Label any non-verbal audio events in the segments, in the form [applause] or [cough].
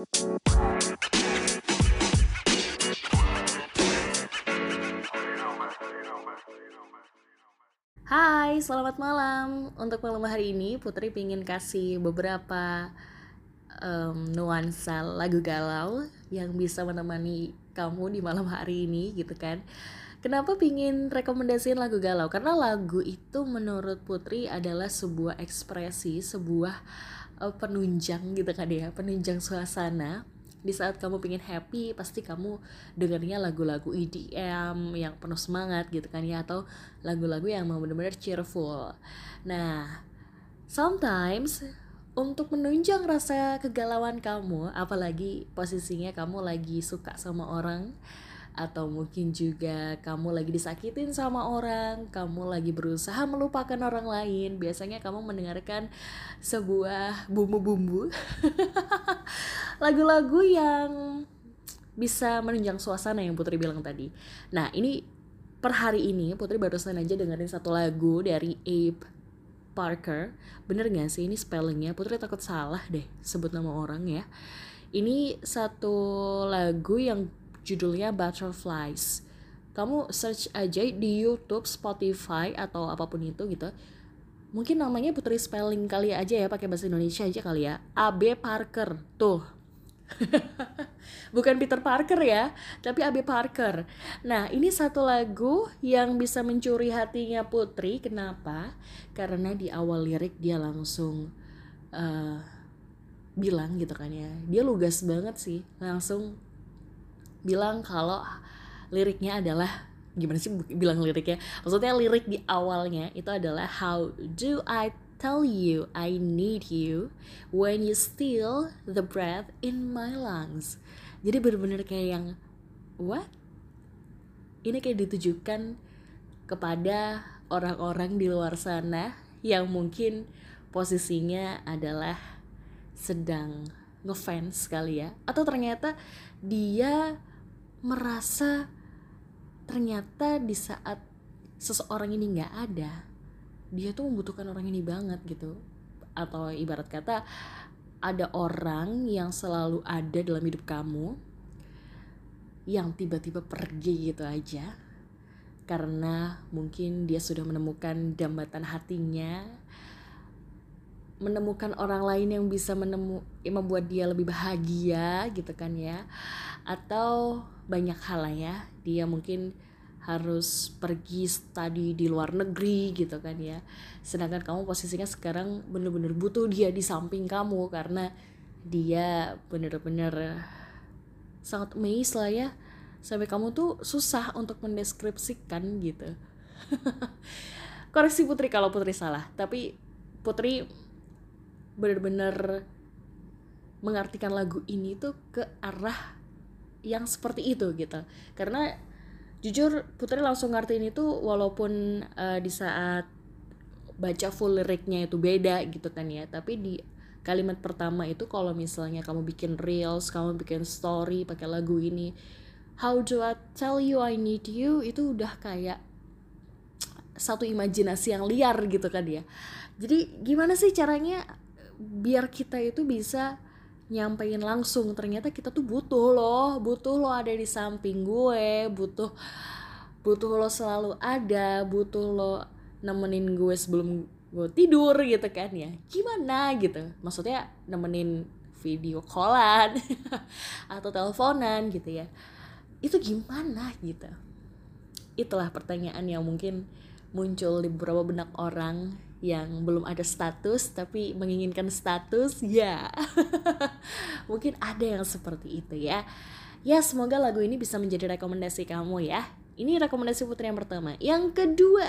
Hai, selamat malam. Untuk malam hari ini, Putri pingin kasih beberapa um, nuansa lagu galau yang bisa menemani kamu di malam hari ini, gitu kan? Kenapa pingin rekomendasiin lagu galau? Karena lagu itu menurut Putri adalah sebuah ekspresi, sebuah uh, penunjang gitu kan ya, penunjang suasana di saat kamu pengen happy pasti kamu dengarnya lagu-lagu EDM yang penuh semangat gitu kan ya atau lagu-lagu yang mau benar-benar cheerful nah sometimes untuk menunjang rasa kegalauan kamu apalagi posisinya kamu lagi suka sama orang atau mungkin juga kamu lagi disakitin sama orang, kamu lagi berusaha melupakan orang lain. Biasanya kamu mendengarkan sebuah bumbu-bumbu. [laughs] Lagu-lagu yang bisa menunjang suasana yang Putri bilang tadi. Nah, ini per hari ini Putri barusan aja dengerin satu lagu dari Abe Parker. Bener gak sih ini spellingnya? Putri takut salah deh sebut nama orang ya. Ini satu lagu yang judulnya Butterflies. Kamu search aja di YouTube, Spotify atau apa pun itu gitu. Mungkin namanya Putri Spelling kali aja ya pakai bahasa Indonesia aja kali ya. AB Parker. Tuh. [laughs] Bukan Peter Parker ya, tapi AB Parker. Nah, ini satu lagu yang bisa mencuri hatinya Putri. Kenapa? Karena di awal lirik dia langsung uh, bilang gitu kan ya. Dia lugas banget sih, langsung bilang kalau liriknya adalah gimana sih bilang liriknya? Maksudnya lirik di awalnya itu adalah how do I tell you I need you when you steal the breath in my lungs? Jadi bener-bener kayak yang what? Ini kayak ditujukan kepada orang-orang di luar sana yang mungkin posisinya adalah sedang ngefans kali ya. Atau ternyata dia merasa ternyata di saat seseorang ini nggak ada dia tuh membutuhkan orang ini banget gitu. Atau ibarat kata ada orang yang selalu ada dalam hidup kamu yang tiba-tiba pergi gitu aja karena mungkin dia sudah menemukan dambatan hatinya menemukan orang lain yang bisa menemu membuat dia lebih bahagia gitu kan ya atau banyak hal lah ya dia mungkin harus pergi studi di luar negeri gitu kan ya. Sedangkan kamu posisinya sekarang bener-bener butuh dia di samping kamu karena dia bener-bener sangat amazed lah ya. Sampai kamu tuh susah untuk mendeskripsikan gitu. [laughs] Koreksi Putri kalau Putri salah tapi Putri bener-bener mengartikan lagu ini tuh ke arah yang seperti itu gitu. Karena jujur Putri langsung ngertiin itu walaupun uh, di saat baca full liriknya itu beda gitu kan ya. Tapi di kalimat pertama itu kalau misalnya kamu bikin reels kamu bikin story pakai lagu ini how do I tell you I need you? itu udah kayak satu imajinasi yang liar gitu kan ya. Jadi gimana sih caranya biar kita itu bisa nyampein langsung. Ternyata kita tuh butuh loh butuh lo ada di samping gue butuh butuh lo selalu ada butuh lo nemenin gue sebelum gue tidur gitu kan ya. Gimana gitu? Maksudnya nemenin video callan [laughs] atau teleponan gitu ya. Itu gimana gitu? Itulah pertanyaan yang mungkin muncul di beberapa benak orang yang belum ada status tapi menginginkan status ya. [laughs] Mungkin ada yang seperti itu ya. Ya semoga lagu ini bisa menjadi rekomendasi kamu ya. Ini rekomendasi putri yang pertama. Yang kedua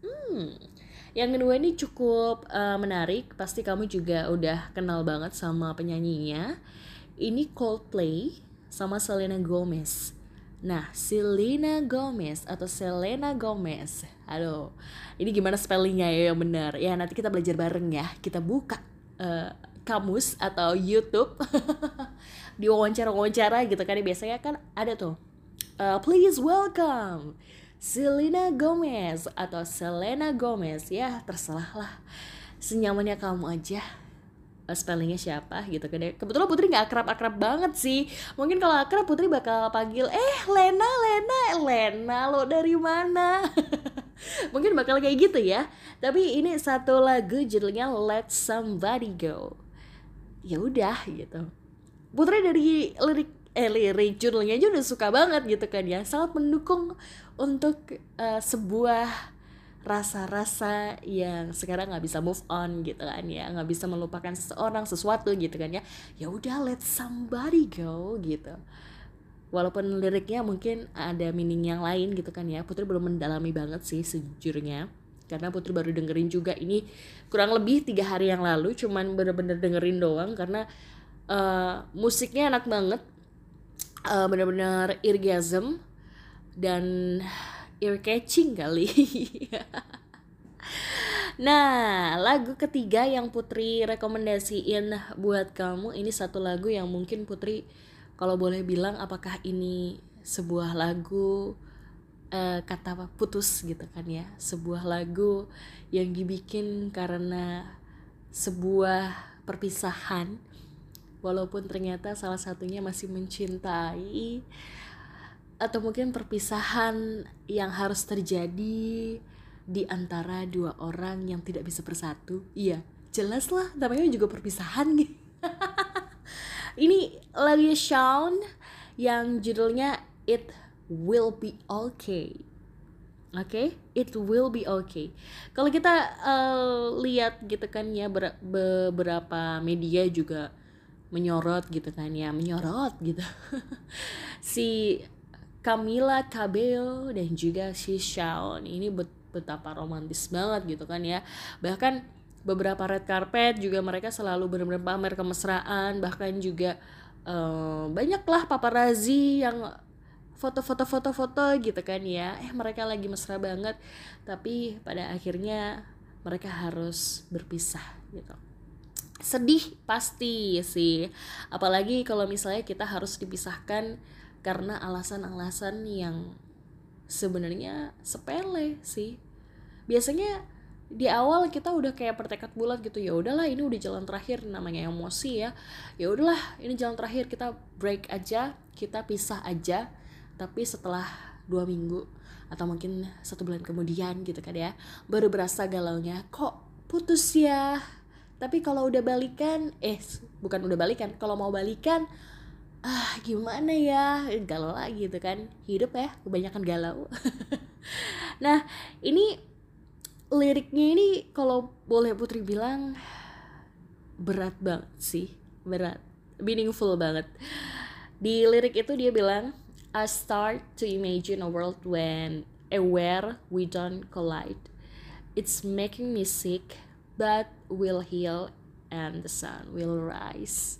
hmm yang kedua ini cukup uh, menarik. Pasti kamu juga udah kenal banget sama penyanyinya. Ini Coldplay sama Selena Gomez Nah, Selena Gomez atau Selena Gomez. Aduh, ini gimana spellingnya ya yang benar? Ya nanti kita belajar bareng ya. Kita buka uh, kamus atau YouTube [laughs] di wawancara-wawancara gitu kan. Biasanya kan ada tuh. Uh, please welcome Selena Gomez atau Selena Gomez ya terserah lah senyamannya kamu aja spellingnya siapa gitu kan ya. kebetulan Putri nggak akrab-akrab banget sih. Mungkin kalau akrab Putri bakal panggil eh Lena Lena Lena lo dari mana? [laughs] Mungkin bakal kayak gitu ya. Tapi ini satu lagu judulnya Let Somebody Go. Ya udah gitu. Putri dari lirik eh lirik judulnya aja udah suka banget gitu kan ya. Sangat mendukung untuk uh, sebuah rasa-rasa yang sekarang nggak bisa move on gitu kan ya nggak bisa melupakan seseorang sesuatu gitu kan ya. Ya udah let somebody go gitu. Walaupun liriknya mungkin ada meaning yang lain gitu kan ya Putri belum mendalami banget sih sejujurnya. Karena Putri baru dengerin juga ini kurang lebih tiga hari yang lalu cuman bener-bener dengerin doang karena uh, musiknya enak banget uh, bener-bener orgasm dan ear catching kali. Nah, lagu ketiga yang Putri rekomendasiin buat kamu ini satu lagu yang mungkin Putri kalau boleh bilang apakah ini sebuah lagu uh, kata putus gitu kan ya, sebuah lagu yang dibikin karena sebuah perpisahan. Walaupun ternyata salah satunya masih mencintai atau mungkin perpisahan yang harus terjadi di antara dua orang yang tidak bisa bersatu iya jelas lah namanya juga perpisahan nih [laughs] ini lagi Shawn yang judulnya It Will Be Okay Oke, okay? it will be okay. Kalau kita uh, lihat gitu kan ya ber beberapa media juga menyorot gitu kan ya, menyorot gitu. [laughs] si Camila Cabello dan juga si Shawn. Ini bet betapa romantis banget gitu kan ya. Bahkan beberapa red carpet juga mereka selalu benar-benar pamer kemesraan. Bahkan juga uh, banyaklah paparazzi yang foto-foto foto-foto gitu kan ya. Eh mereka lagi mesra banget. Tapi pada akhirnya mereka harus berpisah gitu. Sedih pasti sih. Apalagi kalau misalnya kita harus dipisahkan karena alasan-alasan yang sebenarnya sepele sih. Biasanya di awal kita udah kayak bertekad bulat gitu ya udahlah ini udah jalan terakhir namanya emosi ya. Ya udahlah ini jalan terakhir kita break aja kita pisah aja. Tapi setelah dua minggu atau mungkin satu bulan kemudian gitu kan ya baru berasa galaunya kok putus ya? Tapi kalau udah balikan eh bukan udah balikan kalau mau balikan ah gimana ya? Galau lagi gitu kan. Hidup ya kebanyakan galau. [laughs] Nah ini liriknya ini kalau boleh Putri bilang berat banget sih. Berat meaningful banget. Di lirik itu dia bilang I start to imagine a world when a where we don't collide. It's making me sick but will heal and the sun will rise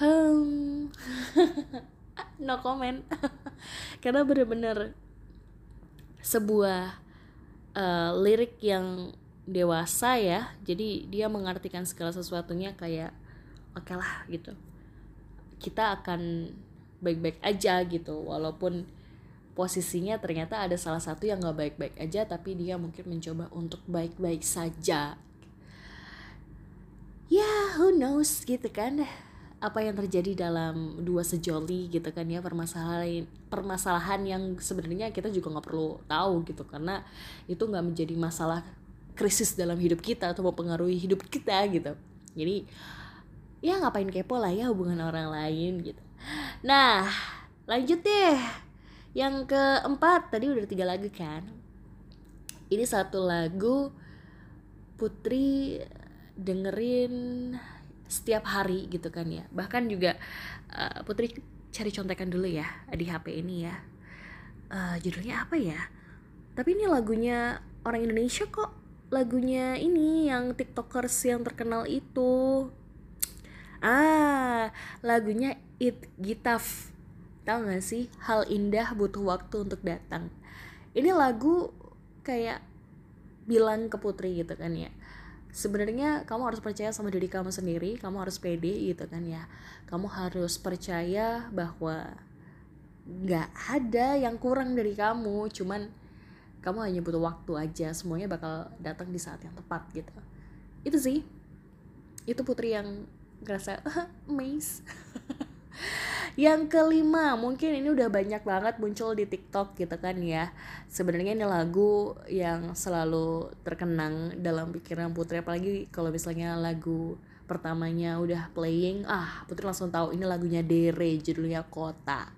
hmm [laughs] no comment. [laughs] Karena bener-bener sebuah uh, lirik yang dewasa ya. Jadi dia mengartikan segala sesuatunya kayak oke okay lah gitu. Kita akan baik-baik aja gitu. Walaupun posisinya ternyata ada salah satu yang nggak baik-baik aja tapi dia mungkin mencoba untuk baik-baik saja. Ya who knows gitu kan apa yang terjadi dalam dua sejoli gitu kan ya permasalahan permasalahan yang sebenarnya kita juga nggak perlu tahu gitu. Karena itu nggak menjadi masalah krisis dalam hidup kita atau mempengaruhi hidup kita gitu. Jadi ya ngapain kepo lah ya hubungan orang lain gitu. Nah lanjut deh. Yang keempat tadi udah tiga lagu kan? Ini satu lagu Putri dengerin setiap hari gitu kan ya. Bahkan juga uh, Putri cari contekan dulu ya di HP ini ya. Uh, judulnya apa ya? Tapi ini lagunya orang Indonesia kok. Lagunya ini yang tiktokers yang terkenal itu. Ah lagunya It Gitaf. Tau gak sih? Hal indah butuh waktu untuk datang. Ini lagu kayak bilang ke Putri gitu kan ya sebenarnya kamu harus percaya sama diri kamu sendiri kamu harus pede gitu kan ya. Kamu harus percaya bahwa nggak ada yang kurang dari kamu cuman kamu hanya butuh waktu aja semuanya bakal datang di saat yang tepat gitu. Itu sih. Itu putri yang ngerasa [laughs] maze [laughs] yang kelima mungkin ini udah banyak banget muncul di TikTok gitu kan ya. Sebenarnya ini lagu yang selalu terkenang dalam pikiran Putri apalagi kalau misalnya lagu pertamanya udah playing ah Putri langsung tahu ini lagunya Dere judulnya Kota.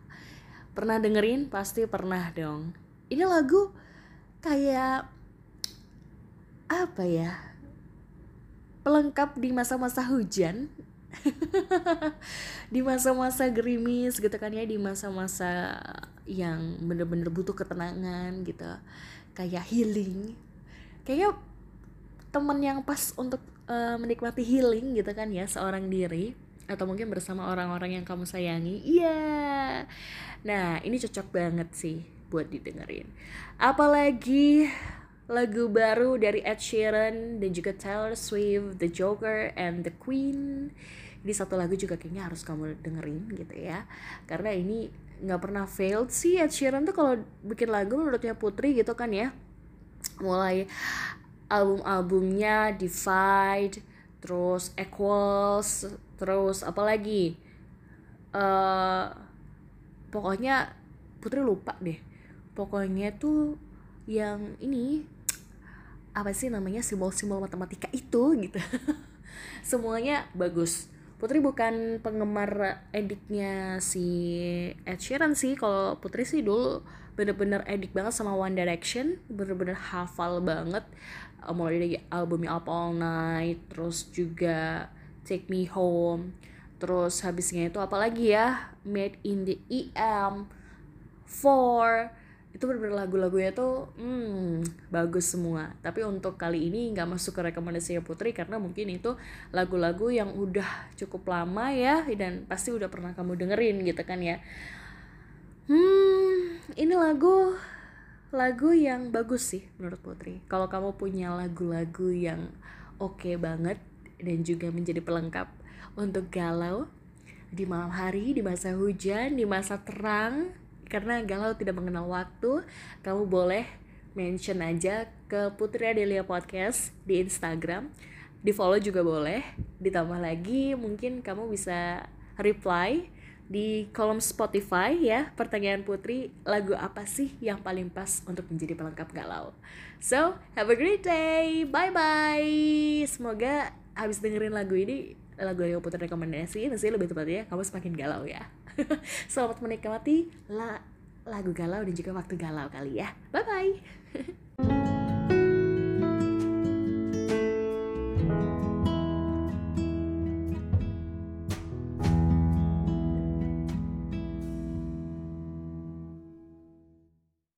Pernah dengerin? Pasti pernah dong. Ini lagu kayak apa ya pelengkap di masa-masa hujan [laughs] di masa-masa gerimis gitu kan ya di masa-masa yang bener-bener butuh ketenangan gitu kayak healing. Kayaknya temen yang pas untuk uh, menikmati healing gitu kan ya seorang diri atau mungkin bersama orang-orang yang kamu sayangi. Iya. Yeah. nah ini cocok banget sih buat didengerin. Apalagi lagu baru dari Ed Sheeran dan juga Taylor Swift, The Joker, and The Queen ini satu lagu juga kayaknya harus kamu dengerin gitu ya. Karena ini nggak pernah failed sih Ed Sheeran tuh kalau bikin lagu menurutnya Putri gitu kan ya. Mulai album-albumnya Divide terus Equals terus apa lagi? Uh, pokoknya Putri lupa deh. Pokoknya tuh yang ini apa sih namanya simbol-simbol matematika itu gitu. [laughs] Semuanya bagus Putri bukan penggemar ediknya si Ed Sheeran sih. Kalau Putri sih dulu bener-bener edik banget sama One Direction. Bener-bener hafal banget. Uh, mulai dari albumnya Up All Night terus juga Take Me Home terus habisnya itu apalagi ya? Made in the EM 4 itu bener-bener lagu-lagunya tuh hmm, bagus semua. Tapi untuk kali ini nggak masuk ke rekomendasi Putri karena mungkin itu lagu-lagu yang udah cukup lama ya dan pasti udah pernah kamu dengerin gitu kan ya. Hmm ini lagu lagu yang bagus sih menurut Putri. Kalau kamu punya lagu-lagu yang oke okay banget dan juga menjadi pelengkap untuk galau di malam hari di masa hujan di masa terang karena galau tidak mengenal waktu kamu boleh mention aja ke Putri Adelia Podcast di Instagram. Di follow juga boleh. Ditambah lagi mungkin kamu bisa reply di kolom Spotify ya pertanyaan Putri lagu apa sih yang paling pas untuk menjadi pelengkap galau? So have a great day. Bye bye semoga habis dengerin lagu ini lagu yang Putri rekomendasi nanti lebih tepatnya kamu semakin galau ya [laughs] Selamat menikmati la lagu galau dan juga waktu galau kali ya. Bye bye. [laughs]